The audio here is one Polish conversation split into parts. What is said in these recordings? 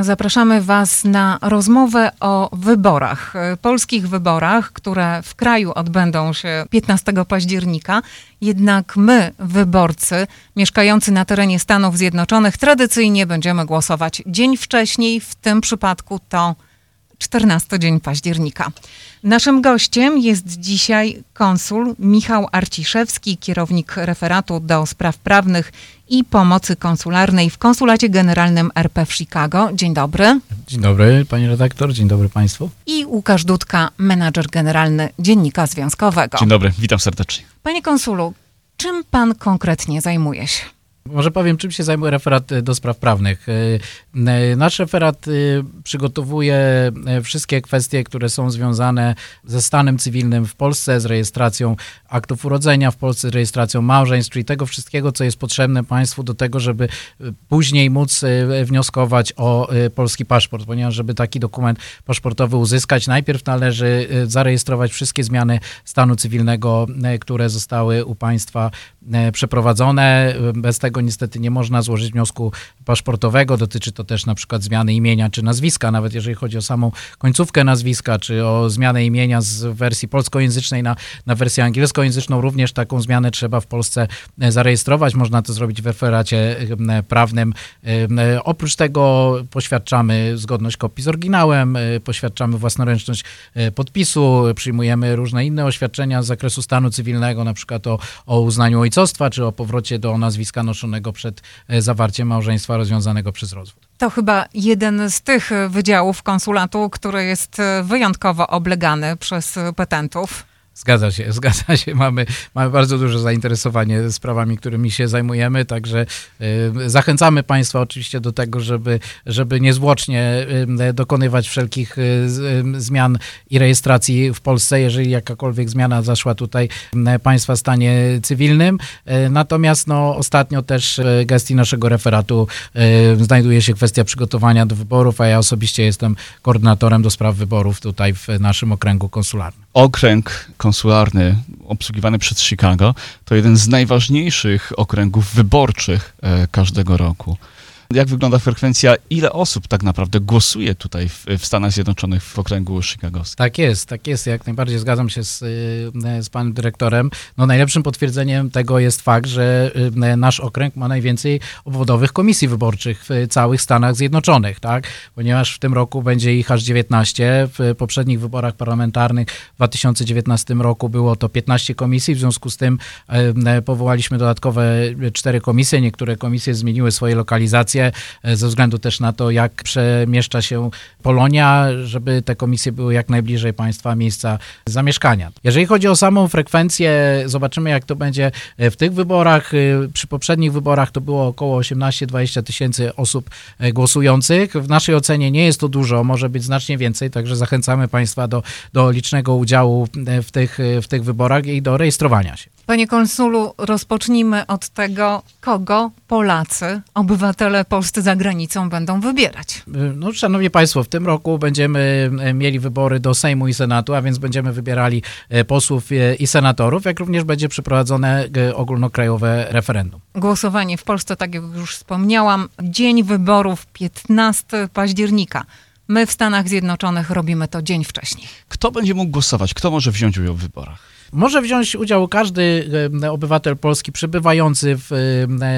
Zapraszamy Was na rozmowę o wyborach, polskich wyborach, które w kraju odbędą się 15 października. Jednak my, wyborcy mieszkający na terenie Stanów Zjednoczonych, tradycyjnie będziemy głosować dzień wcześniej. W tym przypadku to 14 dzień października. Naszym gościem jest dzisiaj konsul Michał Arciszewski, kierownik referatu do spraw prawnych i pomocy konsularnej w Konsulacie Generalnym RP w Chicago. Dzień dobry. Dzień dobry, pani redaktor, dzień dobry państwu. I Łukasz Dudka, menadżer generalny Dziennika Związkowego. Dzień dobry, witam serdecznie. Panie konsulu, czym pan konkretnie zajmuje się? Może powiem, czym się zajmuje referat e, do spraw prawnych. E, e, nasz referat przygotowuje wszystkie kwestie, które są związane ze stanem cywilnym w Polsce, z rejestracją aktów urodzenia w Polsce, z rejestracją małżeństw, czyli tego wszystkiego, co jest potrzebne państwu do tego, żeby później móc wnioskować o polski paszport, ponieważ żeby taki dokument paszportowy uzyskać, najpierw należy zarejestrować wszystkie zmiany stanu cywilnego, które zostały u państwa przeprowadzone. Bez tego niestety nie można złożyć wniosku paszportowego. Dotyczy to też na przykład zmiany imienia czy nazwiska, nawet jeżeli chodzi o samą końcówkę nazwiska, czy o zmianę imienia z wersji polskojęzycznej na, na wersję angielskojęzyczną. Również taką zmianę trzeba w Polsce e, zarejestrować. Można to zrobić w referacie e, prawnym. E, oprócz tego poświadczamy zgodność kopii z oryginałem, poświadczamy własnoręczność podpisu, przyjmujemy różne inne oświadczenia z zakresu stanu cywilnego, na przykład o, o uznaniu ojcostwa, czy o powrocie do nazwiska noszonego przed zawarciem małżeństwa rozwiązanego przez rozwód. To chyba jeden z tych wydziałów konsulatu, który jest wyjątkowo oblegany przez petentów. Zgadza się, zgadza się. Mamy, mamy bardzo duże zainteresowanie sprawami, którymi się zajmujemy, także y, zachęcamy Państwa oczywiście do tego, żeby, żeby niezwłocznie y, dokonywać wszelkich y, zmian i rejestracji w Polsce, jeżeli jakakolwiek zmiana zaszła tutaj Państwa stanie cywilnym. Natomiast no, ostatnio też w gestii naszego referatu znajduje się kwestia przygotowania do wyborów, a ja osobiście jestem koordynatorem do spraw wyborów tutaj w naszym okręgu konsularnym. Okręg konsularny obsługiwany przez Chicago to jeden z najważniejszych okręgów wyborczych e, każdego roku jak wygląda frekwencja, ile osób tak naprawdę głosuje tutaj w, w Stanach Zjednoczonych w okręgu chicagowskim. Tak jest, tak jest. Jak najbardziej zgadzam się z, y, z panem dyrektorem. No, najlepszym potwierdzeniem tego jest fakt, że y, nasz okręg ma najwięcej obwodowych komisji wyborczych w całych Stanach Zjednoczonych, tak? Ponieważ w tym roku będzie ich aż 19. W poprzednich wyborach parlamentarnych w 2019 roku było to 15 komisji, w związku z tym powołaliśmy dodatkowe cztery komisje. Niektóre komisje zmieniły swoje lokalizacje E, ze względu też na to, jak przemieszcza się Polonia, żeby te komisje były jak najbliżej państwa miejsca zamieszkania. Jeżeli chodzi o samą frekwencję, zobaczymy jak to będzie e, w tych wyborach. E, przy poprzednich wyborach to było około 18-20 tysięcy osób głosujących. W naszej ocenie nie jest to dużo, może być znacznie więcej, także zachęcamy państwa do, do licznego udziału w tych, w tych wyborach i do rejestrowania się. Panie konsulu, rozpocznijmy od tego, kogo Polacy, obywatele polscy za granicą będą wybierać. No, szanowni Państwo, w tym roku będziemy e, mieli wybory do Sejmu i Senatu, a więc będziemy wybierali e, posłów e, i senatorów, jak również będzie przeprowadzone ogólnokrajowe referendum. Głosowanie w Polsce, tak jak już wspomniałam, dzień wyborów 15 października. My w Stanach Zjednoczonych robimy to dzień wcześniej. Kto będzie mógł głosować? Kto może wziąć udział w wyborach? Może wziąć udział każdy obywatel polski przebywający w,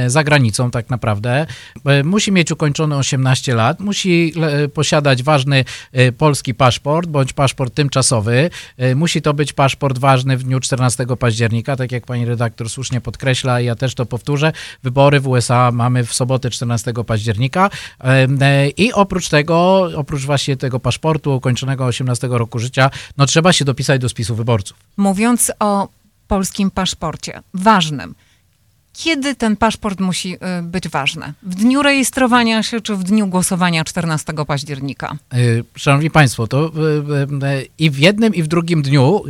za granicą tak naprawdę. E, musi mieć ukończone 18 lat, musi posiadać ważny e, polski paszport bądź paszport tymczasowy. E, musi to być paszport ważny w dniu 14 października, tak jak pani redaktor słusznie podkreśla, ja też to powtórzę. Wybory w USA mamy w sobotę 14 października i oprócz tego, oprócz właśnie tego paszportu ukończonego 18 roku życia, no trzeba się dopisać do spisu wyborców. Mówiąc o polskim paszporcie, ważnym, kiedy ten paszport musi y, być ważny? W dniu rejestrowania się, czy w dniu głosowania 14 października? Y, szanowni Państwo, to y, i w jednym, i w drugim dniu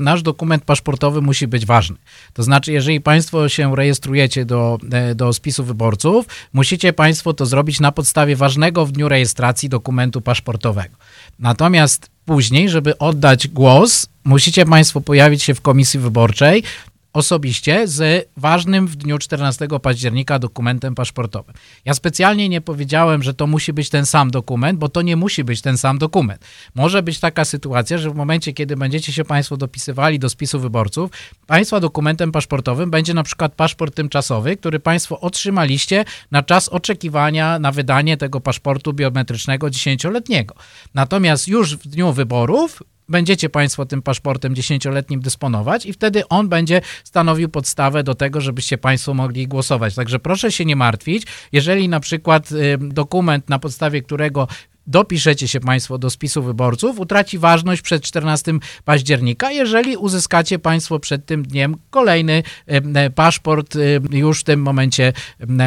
nasz dokument paszportowy musi być ważny. To znaczy, jeżeli Państwo się rejestrujecie do, do spisu wyborców, musicie Państwo to zrobić na podstawie ważnego w dniu rejestracji dokumentu paszportowego. Natomiast później, żeby oddać głos, musicie Państwo pojawić się w komisji wyborczej osobiście z ważnym w dniu 14 października dokumentem paszportowym. Ja specjalnie nie powiedziałem, że to musi być ten sam dokument, bo to nie musi być ten sam dokument. Może być taka sytuacja, że w momencie, kiedy będziecie się Państwo dopisywali do spisu wyborców, Państwa dokumentem paszportowym będzie na przykład paszport tymczasowy, który Państwo otrzymaliście na czas oczekiwania na wydanie tego paszportu biometrycznego dziesięcioletniego. Natomiast już w dniu wyborów będziecie Państwo tym paszportem dziesięcioletnim dysponować i wtedy on będzie stanowił podstawę do tego, żebyście Państwo mogli głosować. Także proszę się nie martwić, jeżeli na przykład y, dokument, na podstawie którego dopiszecie się Państwo do spisu wyborców, utraci ważność przed 14 października, jeżeli uzyskacie Państwo przed tym dniem kolejny e, paszport, e, już w tym momencie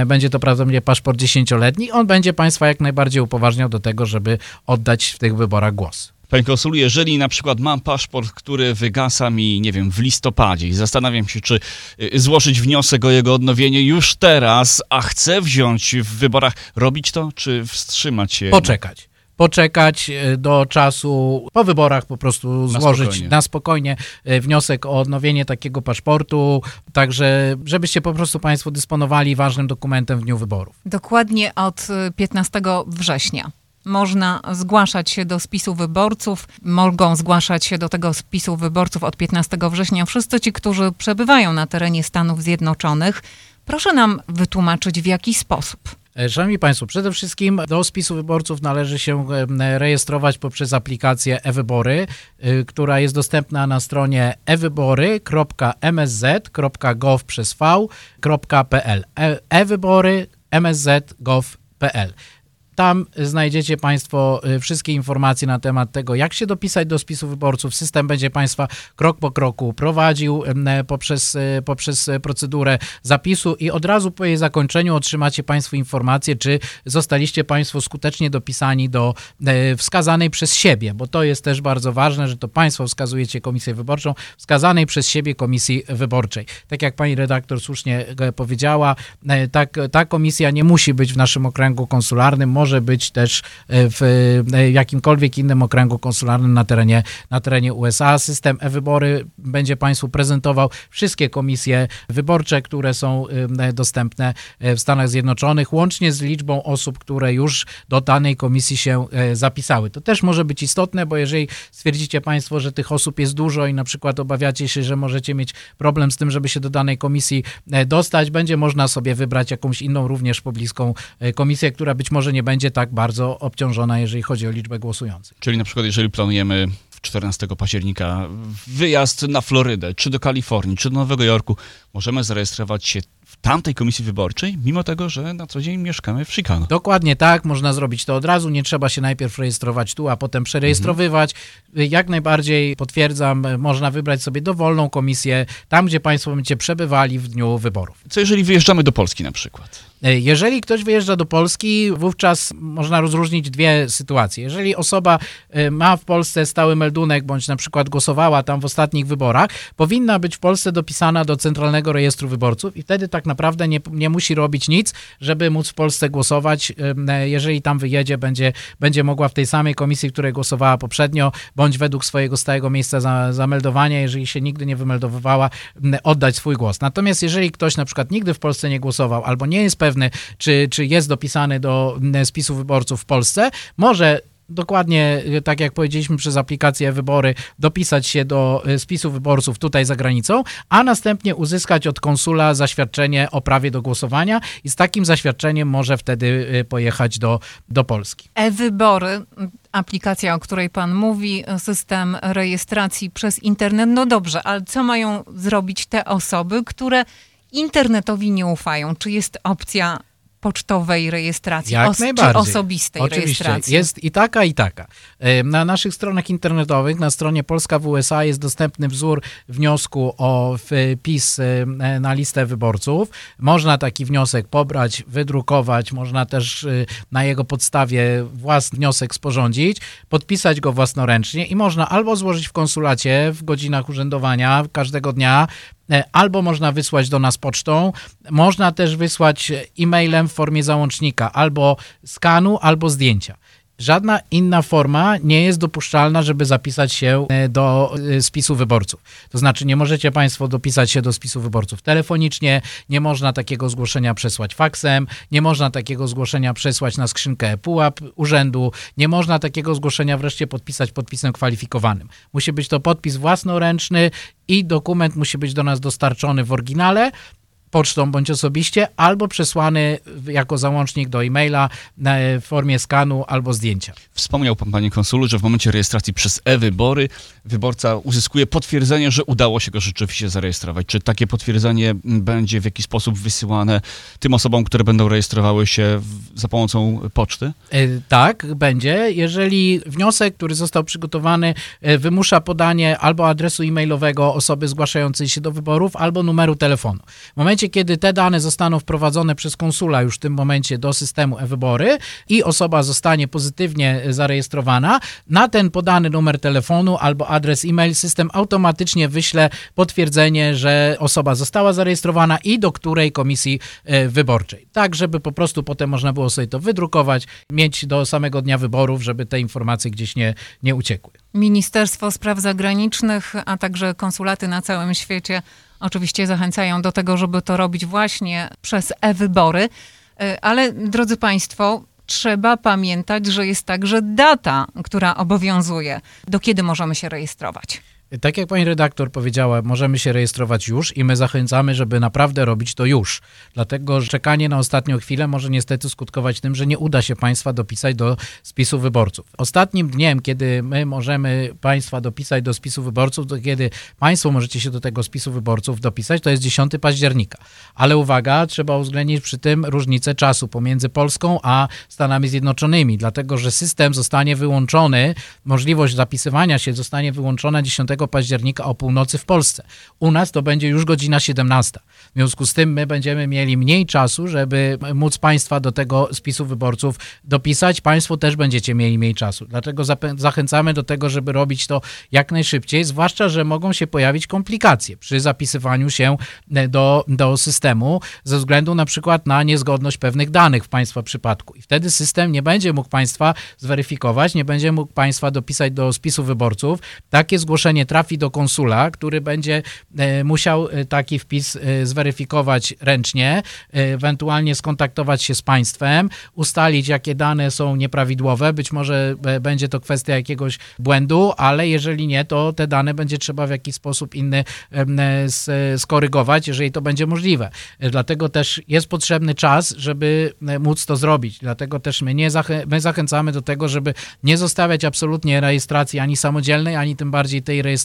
będzie to prawdopodobnie paszport dziesięcioletni, on będzie Państwa jak najbardziej upoważniał do tego, żeby oddać w tych wyborach głos. Panie konsulu, jeżeli na przykład mam paszport, który wygasa mi, nie wiem, w listopadzie i zastanawiam się, czy złożyć wniosek o jego odnowienie już teraz, a chcę wziąć w wyborach, robić to, czy wstrzymać się? Poczekać poczekać do czasu po wyborach, po prostu na złożyć spokojnie. na spokojnie wniosek o odnowienie takiego paszportu, także żebyście po prostu Państwo dysponowali ważnym dokumentem w dniu wyborów. Dokładnie od 15 września można zgłaszać się do spisu wyborców. Mogą zgłaszać się do tego spisu wyborców od 15 września wszyscy ci, którzy przebywają na terenie Stanów Zjednoczonych. Proszę nam wytłumaczyć, w jaki sposób. E, szanowni Państwo, przede wszystkim do spisu wyborców należy się e, rejestrować poprzez aplikację e-wybory, e, która jest dostępna na stronie ewybory.msz.gov przez v.pl e-wybory msz.gov.pl tam znajdziecie Państwo y, wszystkie informacje na temat tego, jak się dopisać do spisu wyborców. System będzie Państwa krok po kroku prowadził poprzez, y, poprzez procedurę zapisu i od razu po jej zakończeniu otrzymacie Państwo informację, czy zostaliście Państwo skutecznie dopisani do e, wskazanej przez siebie, bo to jest też bardzo ważne, że to Państwo wskazujecie komisję wyborczą, wskazanej przez siebie komisji wyborczej. Tak jak Pani redaktor słusznie e, powiedziała, e, tak, ta komisja nie musi być w naszym okręgu konsularnym, może może być też e, w e, jakimkolwiek innym okręgu konsularnym na terenie, na terenie USA. System e-wybory będzie Państwu prezentował wszystkie komisje wyborcze, które są e, dostępne w Stanach Zjednoczonych, łącznie z liczbą osób, które już do danej komisji się zapisały. To też może być istotne, bo jeżeli stwierdzicie Państwo, że tych osób jest dużo i na przykład obawiacie się, że możecie mieć problem z tym, żeby się do danej komisji dostać, będzie można sobie wybrać jakąś inną, również pobliską komisję, która być może nie będzie będzie tak bardzo obciążona, jeżeli chodzi o liczbę głosujących. Czyli na przykład, jeżeli planujemy 14 października wyjazd na Florydę, czy do Kalifornii, czy do Nowego Jorku, możemy zarejestrować się w tamtej komisji wyborczej, mimo tego, że na co dzień mieszkamy w Chicago. Dokładnie tak, można zrobić to od razu, nie trzeba się najpierw rejestrować tu, a potem przerejestrowywać. Mhm. Jak najbardziej potwierdzam, można wybrać sobie dowolną komisję, tam gdzie Państwo będziecie przebywali w dniu wyborów. Co jeżeli wyjeżdżamy do Polski na przykład? E, jeżeli ktoś wyjeżdża do Polski, wówczas można rozróżnić dwie sytuacje. Jeżeli osoba e, ma w Polsce stały meldunek, bądź na przykład głosowała tam w ostatnich wyborach, powinna być w Polsce dopisana do Centralnego Rejestru Wyborców i wtedy tak naprawdę nie, nie musi robić nic, żeby móc w Polsce głosować. E, jeżeli tam wyjedzie, będzie, będzie mogła w tej samej komisji, w której głosowała poprzednio, bądź według swojego stałego miejsca za, zameldowania, jeżeli się nigdy nie wymeldowywała, oddać swój głos. Natomiast jeżeli ktoś na przykład nigdy w Polsce nie głosował albo nie jest pewny, czy, czy jest dopisany do mm, spisu wyborców w Polsce, może dokładnie y, tak jak powiedzieliśmy przez aplikację wybory, dopisać się do y, spisu wyborców tutaj za granicą, a następnie uzyskać od konsula zaświadczenie o prawie do głosowania i z takim zaświadczeniem może wtedy y, pojechać do, do Polski. E-wybory, aplikacja, o której pan mówi, system rejestracji przez internet, no dobrze, ale co mają zrobić te osoby, które internetowi nie ufają? Czy jest opcja pocztowej rejestracji, Jak os- najbardziej. czy osobistej Oczywiście. rejestracji? Jest i taka, i taka. E, na naszych stronach internetowych, na stronie Polska w USA jest dostępny wzór wniosku o wpis e, na listę wyborców. Można taki wniosek pobrać, wydrukować, można też e, na jego podstawie własny wniosek sporządzić, podpisać go własnoręcznie i można albo złożyć w konsulacie w godzinach urzędowania każdego dnia, albo można wysłać do nas pocztą, można też wysłać e-mailem w formie załącznika, albo skanu, albo zdjęcia. Żadna inna forma nie jest dopuszczalna, żeby zapisać się e, do e, spisu wyborców. To znaczy, nie możecie Państwo dopisać się do spisu wyborców telefonicznie, nie można takiego zgłoszenia przesłać faksem, nie można takiego zgłoszenia przesłać na skrzynkę ePUAP urzędu, nie można takiego zgłoszenia wreszcie podpisać podpisem kwalifikowanym. Musi być to podpis własnoręczny i dokument musi być do nas dostarczony w oryginale pocztą bądź osobiście, albo przesłany jako załącznik do e-maila w formie skanu albo zdjęcia. Wspomniał pan, panie konsulu, że w momencie rejestracji przez e-wybory wyborca uzyskuje potwierdzenie, że udało się go rzeczywiście zarejestrować. Czy takie potwierdzenie będzie w jakiś sposób wysyłane tym osobom, które będą rejestrowały się w, za pomocą poczty? E, tak, będzie. Jeżeli wniosek, który został przygotowany, e, wymusza podanie albo adresu e-mailowego osoby zgłaszającej się do wyborów, albo numeru telefonu. W momencie, momencie, kiedy te dane zostaną wprowadzone przez konsula już w tym momencie do systemu e-wybory i osoba zostanie pozytywnie zarejestrowana, na ten podany numer telefonu albo adres e-mail system automatycznie wyśle potwierdzenie, że osoba została zarejestrowana i do której komisji e, wyborczej. Tak, żeby po prostu potem można było sobie to wydrukować, mieć do samego dnia wyborów, żeby te informacje gdzieś nie, nie uciekły. Ministerstwo Spraw Zagranicznych, a także konsulaty na całym świecie oczywiście zachęcają do tego, żeby to robić właśnie przez e-wybory. E, ale drodzy Państwo, trzeba pamiętać, że jest także data, która obowiązuje. Do kiedy możemy się rejestrować? Tak jak pani redaktor powiedziała, możemy się rejestrować już i my zachęcamy, żeby naprawdę robić to już. Dlatego, że czekanie na ostatnią chwilę może niestety skutkować tym, że nie uda się państwa dopisać do spisu wyborców. Ostatnim dniem, kiedy my możemy państwa dopisać do spisu wyborców, to kiedy państwo możecie się do tego spisu wyborców dopisać, to jest 10 października. Ale uwaga, trzeba uwzględnić przy tym różnicę czasu pomiędzy Polską a Stanami Zjednoczonymi, dlatego, że system zostanie wyłączony, możliwość zapisywania się zostanie wyłączona 10 października o północy w Polsce. U nas to będzie już godzina 17. W związku z tym my będziemy mieli mniej czasu, żeby móc Państwa do tego spisu wyborców dopisać. Państwo też będziecie mieli mniej czasu. Dlatego zachęcamy do tego, żeby robić to jak najszybciej, zwłaszcza, że mogą się pojawić komplikacje przy zapisywaniu się e, do, do systemu ze względu na przykład na niezgodność pewnych danych w Państwa przypadku. I wtedy system nie będzie mógł Państwa zweryfikować, nie będzie mógł Państwa dopisać do spisu wyborców. Takie zgłoszenie trafi do konsula, który będzie e, musiał e, taki wpis zweryfikować ręcznie, ewentualnie skontaktować się z państwem, ustalić, jakie dane są nieprawidłowe. Być może będzie to kwestia jakiegoś błędu, ale jeżeli nie, to te dane będzie trzeba w jakiś sposób inny skorygować, jeżeli to będzie możliwe. Dlatego też jest potrzebny czas, żeby móc to zrobić. Dlatego też my, nie zachę my zachęcamy do tego, żeby nie zostawiać absolutnie rejestracji ani samodzielnej, ani tym bardziej tej rejestracji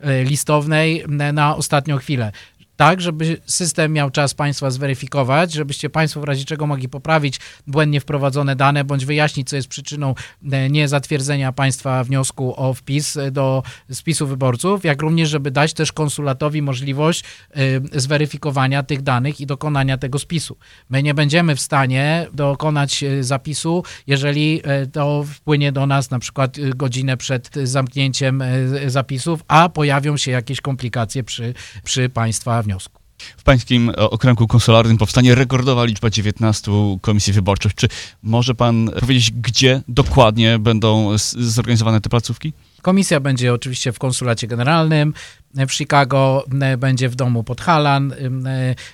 e, listownej na ostatnią chwilę tak, żeby system miał czas Państwa zweryfikować, żebyście Państwo w razie czego mogli poprawić błędnie wprowadzone dane, bądź wyjaśnić, co jest przyczyną e, niezatwierdzenia Państwa wniosku o wpis e, do spisu wyborców, jak również, żeby dać też konsulatowi możliwość e, zweryfikowania tych danych i dokonania tego spisu. My nie będziemy w stanie dokonać zapisu, jeżeli to wpłynie do nas na przykład godzinę przed zamknięciem zapisów, a pojawią się jakieś komplikacje przy, przy Państwa wniosku. W pańskim e, okręgu konsularnym powstanie rekordowa liczba 19 komisji wyborczych. Czy może pan powiedzieć, gdzie dokładnie będą zorganizowane te placówki? Komisja będzie oczywiście w konsulacie generalnym w Chicago, będzie w domu pod Halan,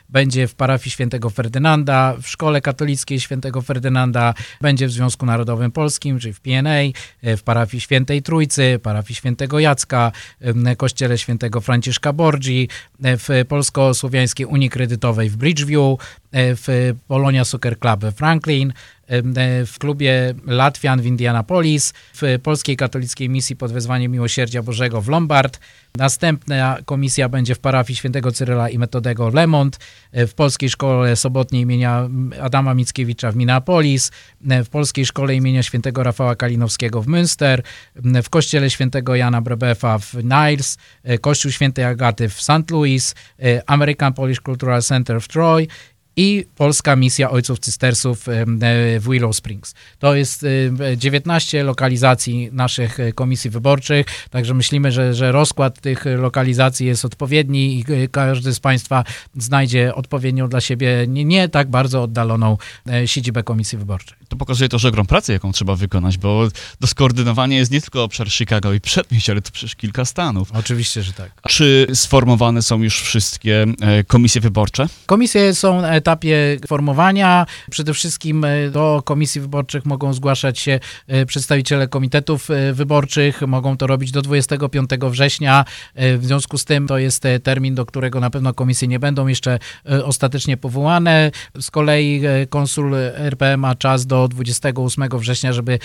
będzie w parafii świętego Ferdynanda, w szkole katolickiej świętego Ferdynanda, będzie w Związku Narodowym Polskim, czyli w PNA, w parafii świętej Trójcy, parafii świętego Jacka, kościele świętego Franciszka Borgi, w Polsko-Słowiańskiej Unii Kredytowej w Bridgeview, w Polonia Soccer Club w Franklin, w klubie Latwian w Indianapolis, w Polskiej Katolickiej Misji pod wezwaniem Miłosierdzia Bożego w Lombard. Następna komisja będzie w parafii świętego Cyryla i Metodego Lemont, w Polskiej Szkole Sobotniej imienia Adama Mickiewicza w Minneapolis, w Polskiej Szkole imienia świętego Rafała Kalinowskiego w Münster, w Kościele świętego Jana Brebefa w Niles, Kościół świętej Agaty w St. Louis, American Polish Cultural Center w Troy i polska misja Ojców Cystersów w Willow Springs. To jest 19 lokalizacji naszych komisji wyborczych, także myślimy, że, że rozkład tych lokalizacji jest odpowiedni i każdy z Państwa znajdzie odpowiednią dla siebie nie, nie tak bardzo oddaloną siedzibę komisji wyborczej. To pokazuje też ogrom pracy, jaką trzeba wykonać, bo do skoordynowania jest nie tylko obszar Chicago i przedmieść, ale to przecież kilka stanów. Oczywiście, że tak. Czy sformowane są już wszystkie e, komisje wyborcze? Komisje są na etapie formowania. Przede wszystkim e, do komisji wyborczych mogą zgłaszać się e, przedstawiciele komitetów wyborczych. Mogą to robić do 25 września. W związku z tym to jest termin, do którego na pewno komisje nie będą jeszcze ostatecznie powołane. Z kolei konsul RP ma czas do 28 września, żeby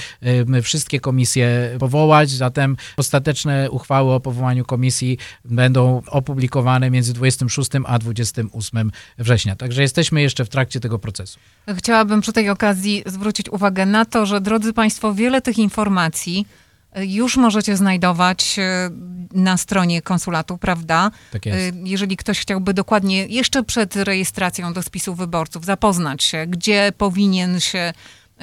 wszystkie komisje powołać. Zatem ostateczne uchwały o powołaniu komisji będą opublikowane między 26 a 28 września. Także jesteśmy jeszcze w trakcie tego procesu. Chciałabym przy tej okazji zwrócić uwagę na to, że drodzy Państwo, wiele tych informacji e, już możecie znajdować e, na stronie konsulatu, prawda? Tak jest. E, jeżeli ktoś chciałby dokładnie jeszcze przed rejestracją do spisu wyborców zapoznać się, gdzie powinien się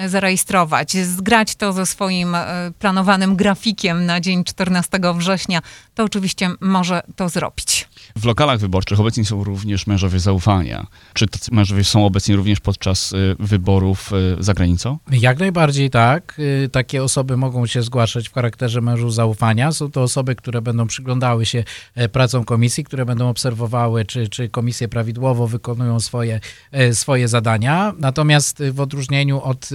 zarejestrować, zgrać to ze swoim planowanym grafikiem na dzień 14 września, to oczywiście może to zrobić. W lokalach wyborczych obecni są również mężowie zaufania. Czy tacy mężowie są obecni również podczas y, wyborów y, za granicą? Jak najbardziej tak. Y, takie osoby mogą się zgłaszać w charakterze mężów zaufania. Są to osoby, które będą przyglądały się e, pracom komisji, które będą obserwowały, czy, czy komisje prawidłowo wykonują swoje, e, swoje zadania. Natomiast w odróżnieniu od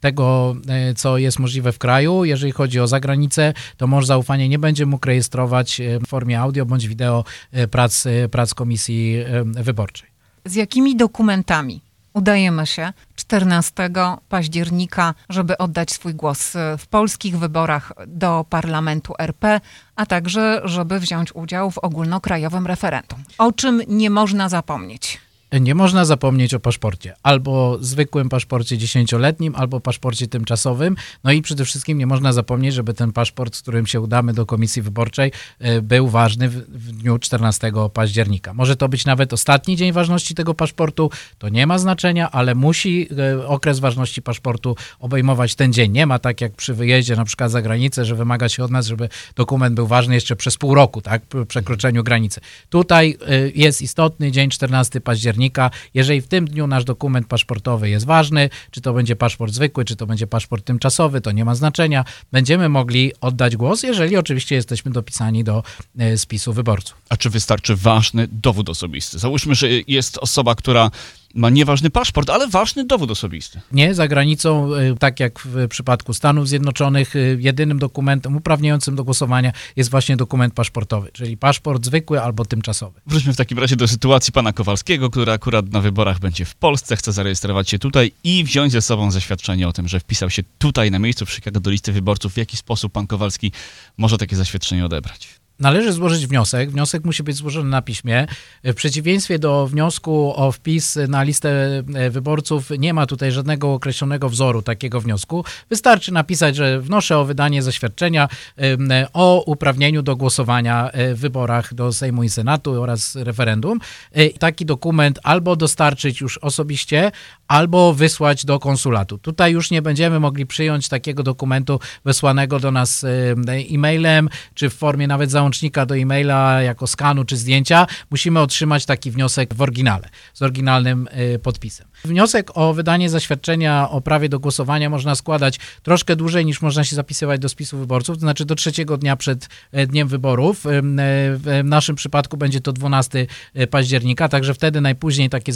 tego, e, co jest możliwe w kraju, jeżeli chodzi o zagranicę, to mąż zaufania nie będzie mógł rejestrować w formie audio bądź wideo prac, prac komisji wyborczej. Z jakimi dokumentami udajemy się 14 października, żeby oddać swój głos w polskich wyborach do Parlamentu RP, a także żeby wziąć udział w ogólnokrajowym referendum? O czym nie można zapomnieć? Nie można zapomnieć o paszporcie. Albo zwykłym paszporcie dziesięcioletnim, albo paszporcie tymczasowym. No i przede wszystkim nie można zapomnieć, żeby ten paszport, z którym się udamy do komisji wyborczej, e, był ważny w, w dniu 14 października. Może to być nawet ostatni dzień ważności tego paszportu, to nie ma znaczenia, ale musi e, okres ważności paszportu obejmować ten dzień. Nie ma tak jak przy wyjeździe na przykład za granicę, że wymaga się od nas, żeby dokument był ważny jeszcze przez pół roku, tak, po przekroczeniu granicy. Tutaj e, jest istotny dzień 14 października Jeżeli w tym dniu nasz dokument paszportowy jest ważny, czy to będzie paszport zwykły, czy to będzie paszport tymczasowy, to nie ma znaczenia. Będziemy mogli oddać głos, jeżeli oczywiście jesteśmy dopisani do e, spisu wyborców. A czy wystarczy ważny dowód osobisty? Załóżmy, że jest osoba, która ma nieważny paszport, ale ważny dowód osobisty. Nie, za granicą, y, tak jak w przypadku Stanów Zjednoczonych, y, jedynym dokumentem uprawniającym do głosowania jest właśnie dokument paszportowy, czyli paszport zwykły albo tymczasowy. Wróćmy w takim razie do sytuacji pana Kowalskiego, który akurat na wyborach będzie w Polsce, chce zarejestrować się tutaj i wziąć ze sobą zaświadczenie o tym, że wpisał się tutaj na miejscu w Chicago do listy wyborców. W jaki sposób pan Kowalski może takie zaświadczenie odebrać? Należy złożyć wniosek. Wniosek musi być złożony na piśmie. W przeciwieństwie do wniosku o wpis na listę e, wyborców, nie ma tutaj żadnego określonego wzoru takiego wniosku. Wystarczy napisać, że wnoszę o wydanie zaświadczenia o uprawnieniu do głosowania e, w wyborach do Sejmu i Senatu oraz referendum. E, taki dokument albo dostarczyć już osobiście, albo wysłać do konsulatu. Tutaj już nie będziemy mogli przyjąć takiego dokumentu wysłanego do nas e-mailem, czy w formie nawet załącznika do e-maila jako skanu czy zdjęcia. Musimy otrzymać taki wniosek w oryginale, z oryginalnym e, podpisem. Wniosek o wydanie zaświadczenia o prawie do głosowania można składać troszkę dłużej niż można się zapisywać do spisu wyborców, to znaczy do trzeciego dnia przed e, dniem wyborów. W naszym przypadku będzie to 12 października, także wtedy najpóźniej taki,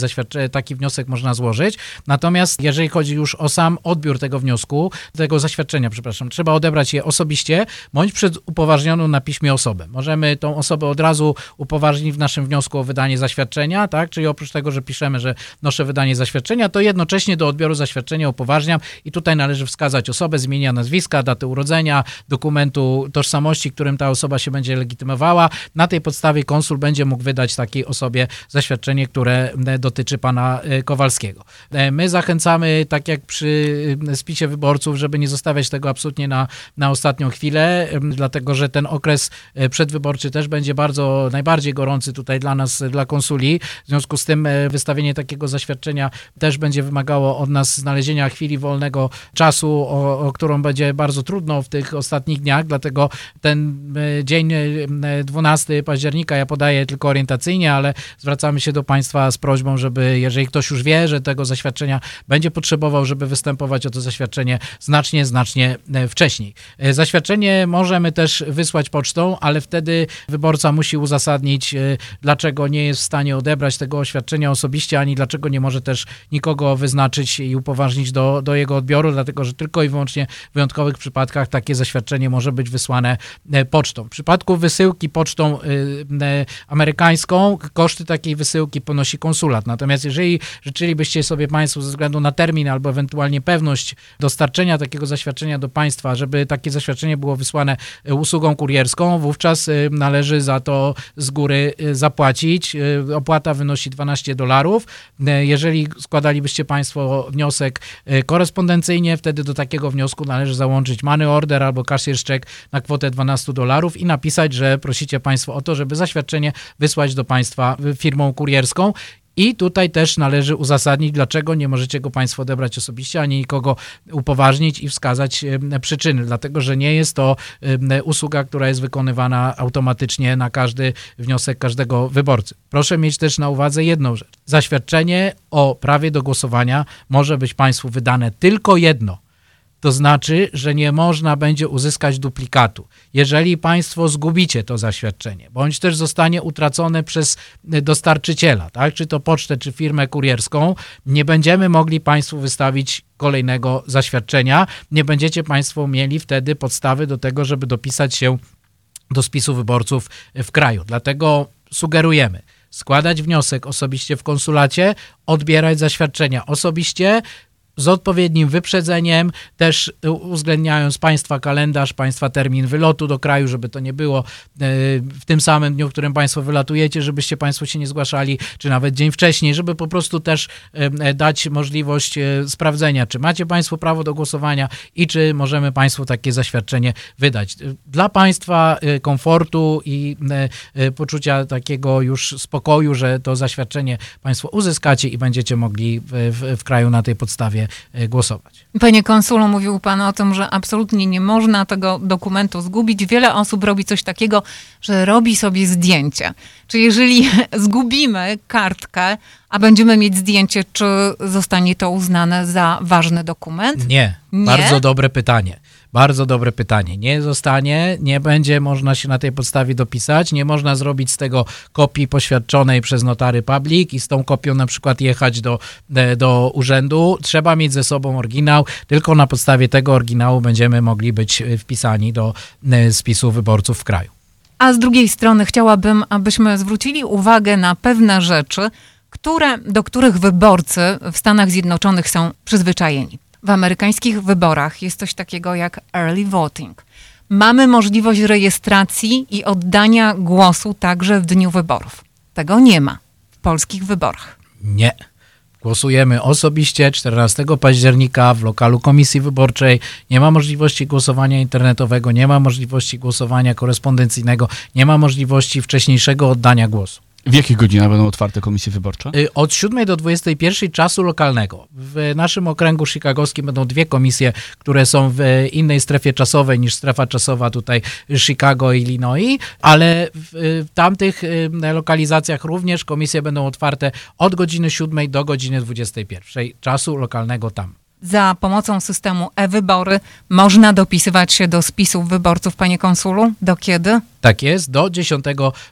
taki wniosek można złożyć. Natomiast jeżeli chodzi już o sam odbiór tego wniosku, tego zaświadczenia, przepraszam, trzeba odebrać je osobiście bądź przed upoważnioną na piśmie osobę. Możemy tą osobę od razu upoważnić w naszym wniosku o wydanie zaświadczenia, tak? Czyli oprócz tego, że piszemy, że noszę wydanie zaświadczenia, to jednocześnie do odbioru zaświadczenia upoważniam i tutaj należy wskazać osobę, zmienia nazwiska, datę urodzenia, dokumentu tożsamości, którym ta osoba się będzie legitymowała. Na tej podstawie konsul będzie mógł wydać takiej osobie zaświadczenie, które dotyczy pana e, Kowalskiego. E, my zachęcamy, tak jak przy spisie wyborców, żeby nie zostawiać tego absolutnie na, na ostatnią chwilę, dlatego że ten okres e, przedwyborczy też będzie bardzo, najbardziej gorący tutaj dla nas, dla konsuli. W związku z tym e, wystawienie takiego zaświadczenia też będzie wymagało od nas znalezienia chwili wolnego czasu, o, o którą będzie bardzo trudno w tych ostatnich dniach, dlatego ten e, dzień 12 października ja podaję tylko orientacyjnie, ale zwracamy się do Państwa z prośbą, żeby jeżeli ktoś już wie, że tego zaświadczenia będzie potrzebował, żeby występować o to zaświadczenie znacznie, znacznie wcześniej. Zaświadczenie możemy też wysłać pocztą, ale wtedy wyborca musi uzasadnić, e, dlaczego nie jest w stanie odebrać tego oświadczenia osobiście, ani dlaczego nie może też nikogo wyznaczyć i upoważnić do, do jego odbioru, dlatego że tylko i wyłącznie w wyjątkowych przypadkach takie zaświadczenie może być wysłane e, pocztą. W przypadku wysyłki pocztą e, amerykańską koszty takiej wysyłki ponosi konsulat. Natomiast jeżeli życzylibyście sobie Państwo ze względu na termin albo ewentualnie pewność dostarczenia takiego zaświadczenia do państwa, żeby takie zaświadczenie było wysłane usługą kurierską, wówczas y, należy za to z góry y, zapłacić. Y, opłata wynosi 12 dolarów. Jeżeli składalibyście Państwo wniosek korespondencyjnie, wtedy do takiego wniosku należy załączyć money order albo cashier check na kwotę 12 dolarów i napisać, że prosicie Państwo o to, żeby zaświadczenie wysłać do Państwa firmą kurierską i tutaj też należy uzasadnić, dlaczego nie możecie go Państwo odebrać osobiście, ani nikogo upoważnić i wskazać przyczyny, dlatego że nie jest to usługa, która jest wykonywana automatycznie na każdy wniosek każdego wyborcy. Proszę mieć też na uwadze jedną rzecz. Zaświadczenie o prawie do głosowania może być Państwu wydane tylko jedno to znaczy, że nie można będzie uzyskać duplikatu. Jeżeli Państwo zgubicie to zaświadczenie, bądź też zostanie utracone przez dostarczyciela, tak, czy to pocztę, czy firmę kurierską, nie będziemy mogli Państwu wystawić kolejnego zaświadczenia. Nie będziecie Państwo mieli wtedy podstawy do tego, żeby dopisać się do spisu wyborców w kraju. Dlatego sugerujemy składać wniosek osobiście w konsulacie, odbierać zaświadczenia osobiście, z odpowiednim wyprzedzeniem, też uwzględniając Państwa kalendarz, Państwa termin wylotu do kraju, żeby to nie było e, w tym samym dniu, w którym Państwo wylatujecie, żebyście Państwo się nie zgłaszali, czy nawet dzień wcześniej, żeby po prostu też e, dać możliwość e, sprawdzenia, czy macie Państwo prawo do głosowania i czy możemy Państwu takie zaświadczenie wydać. Dla Państwa komfortu i poczucia takiego już spokoju, że to zaświadczenie Państwo uzyskacie i będziecie mogli w, w, w kraju na tej podstawie E, głosować. Panie konsulu, mówił pan o tym, że absolutnie nie można tego dokumentu zgubić. Wiele osób robi coś takiego, że robi sobie zdjęcie. Czy jeżeli zgubimy kartkę, a będziemy mieć zdjęcie, czy zostanie to uznane za ważny dokument? Nie. nie? Bardzo dobre pytanie. Bardzo dobre pytanie. Nie zostanie, nie będzie można się na tej podstawie dopisać, nie można zrobić z tego kopii poświadczonej przez notary public i z tą kopią na przykład jechać do, e, do urzędu. Trzeba mieć ze sobą oryginał, tylko na podstawie tego oryginału będziemy mogli być wpisani do e, spisu wyborców w kraju. A z drugiej strony chciałabym, abyśmy zwrócili uwagę na pewne rzeczy, które, do których wyborcy w Stanach Zjednoczonych są przyzwyczajeni w amerykańskich wyborach jest coś takiego jak early voting. Mamy możliwość rejestracji i oddania głosu także w dniu wyborów. Tego nie ma w polskich wyborach. Nie. Głosujemy osobiście 14 października w lokalu komisji wyborczej. Nie ma możliwości głosowania internetowego, nie ma możliwości głosowania korespondencyjnego, nie ma możliwości wcześniejszego oddania głosu. W jakich godzinach będą otwarte komisje wyborcze? Y, od 7 do 21 czasu lokalnego. W naszym okręgu chicagowskim będą dwie komisje, które są w innej strefie czasowej niż strefa czasowa tutaj Chicago, Illinois, ale w tamtych y, lokalizacjach również komisje będą otwarte od godziny 7 do godziny 21 czasu lokalnego tam za pomocą systemu e-wybory można dopisywać się do spisów wyborców, panie konsulu? Do kiedy? Tak jest, do 10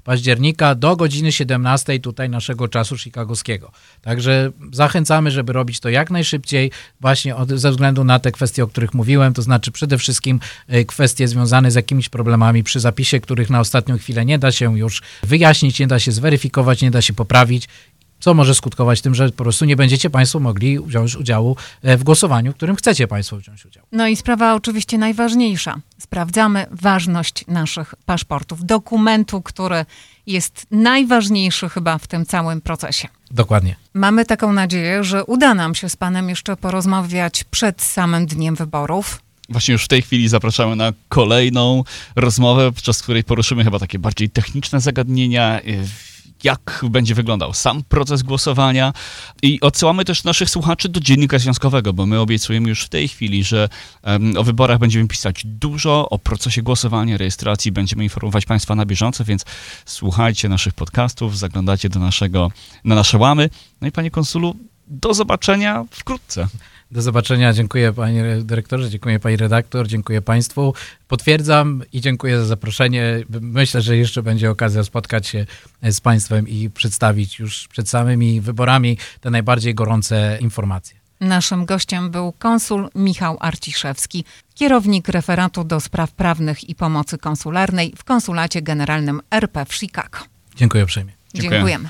października, do godziny 17 tutaj naszego czasu chicagowskiego. Także zachęcamy, żeby robić to jak najszybciej, właśnie od, ze względu na te kwestie, o których mówiłem, to znaczy przede wszystkim e, kwestie związane z jakimiś problemami przy zapisie, których na ostatnią chwilę nie da się już wyjaśnić, nie da się zweryfikować, nie da się poprawić co może skutkować tym, że po prostu nie będziecie Państwo mogli wziąć udziału e, w głosowaniu, w którym chcecie Państwo wziąć udział. No i sprawa oczywiście najważniejsza. Sprawdzamy ważność naszych paszportów, dokumentu, który jest najważniejszy chyba w tym całym procesie. Dokładnie. Mamy taką nadzieję, że uda nam się z Panem jeszcze porozmawiać przed samym dniem wyborów Właśnie już w tej chwili zapraszamy na kolejną rozmowę, podczas której poruszymy chyba takie bardziej techniczne zagadnienia, y, jak będzie wyglądał sam proces głosowania i odsyłamy też naszych słuchaczy do Dziennika Związkowego, bo my obiecujemy już w tej chwili, że um, o wyborach będziemy pisać dużo, o procesie głosowania, rejestracji, będziemy informować Państwa na bieżąco, więc słuchajcie naszych podcastów, zaglądacie do naszego, na nasze łamy. No i Panie Konsulu, do zobaczenia wkrótce. Do zobaczenia. Dziękuję panie dyrektorze, dziękuję pani redaktor, dziękuję państwu. Potwierdzam i dziękuję za zaproszenie. Myślę, że jeszcze będzie okazja spotkać się z państwem i przedstawić już przed samymi wyborami te najbardziej gorące informacje. Naszym gościem był konsul Michał Arciszewski, kierownik referatu do spraw prawnych i pomocy konsularnej w Konsulacie Generalnym RP w Chicago. Dziękuję uprzejmie. Dziękuję. Dziękujemy.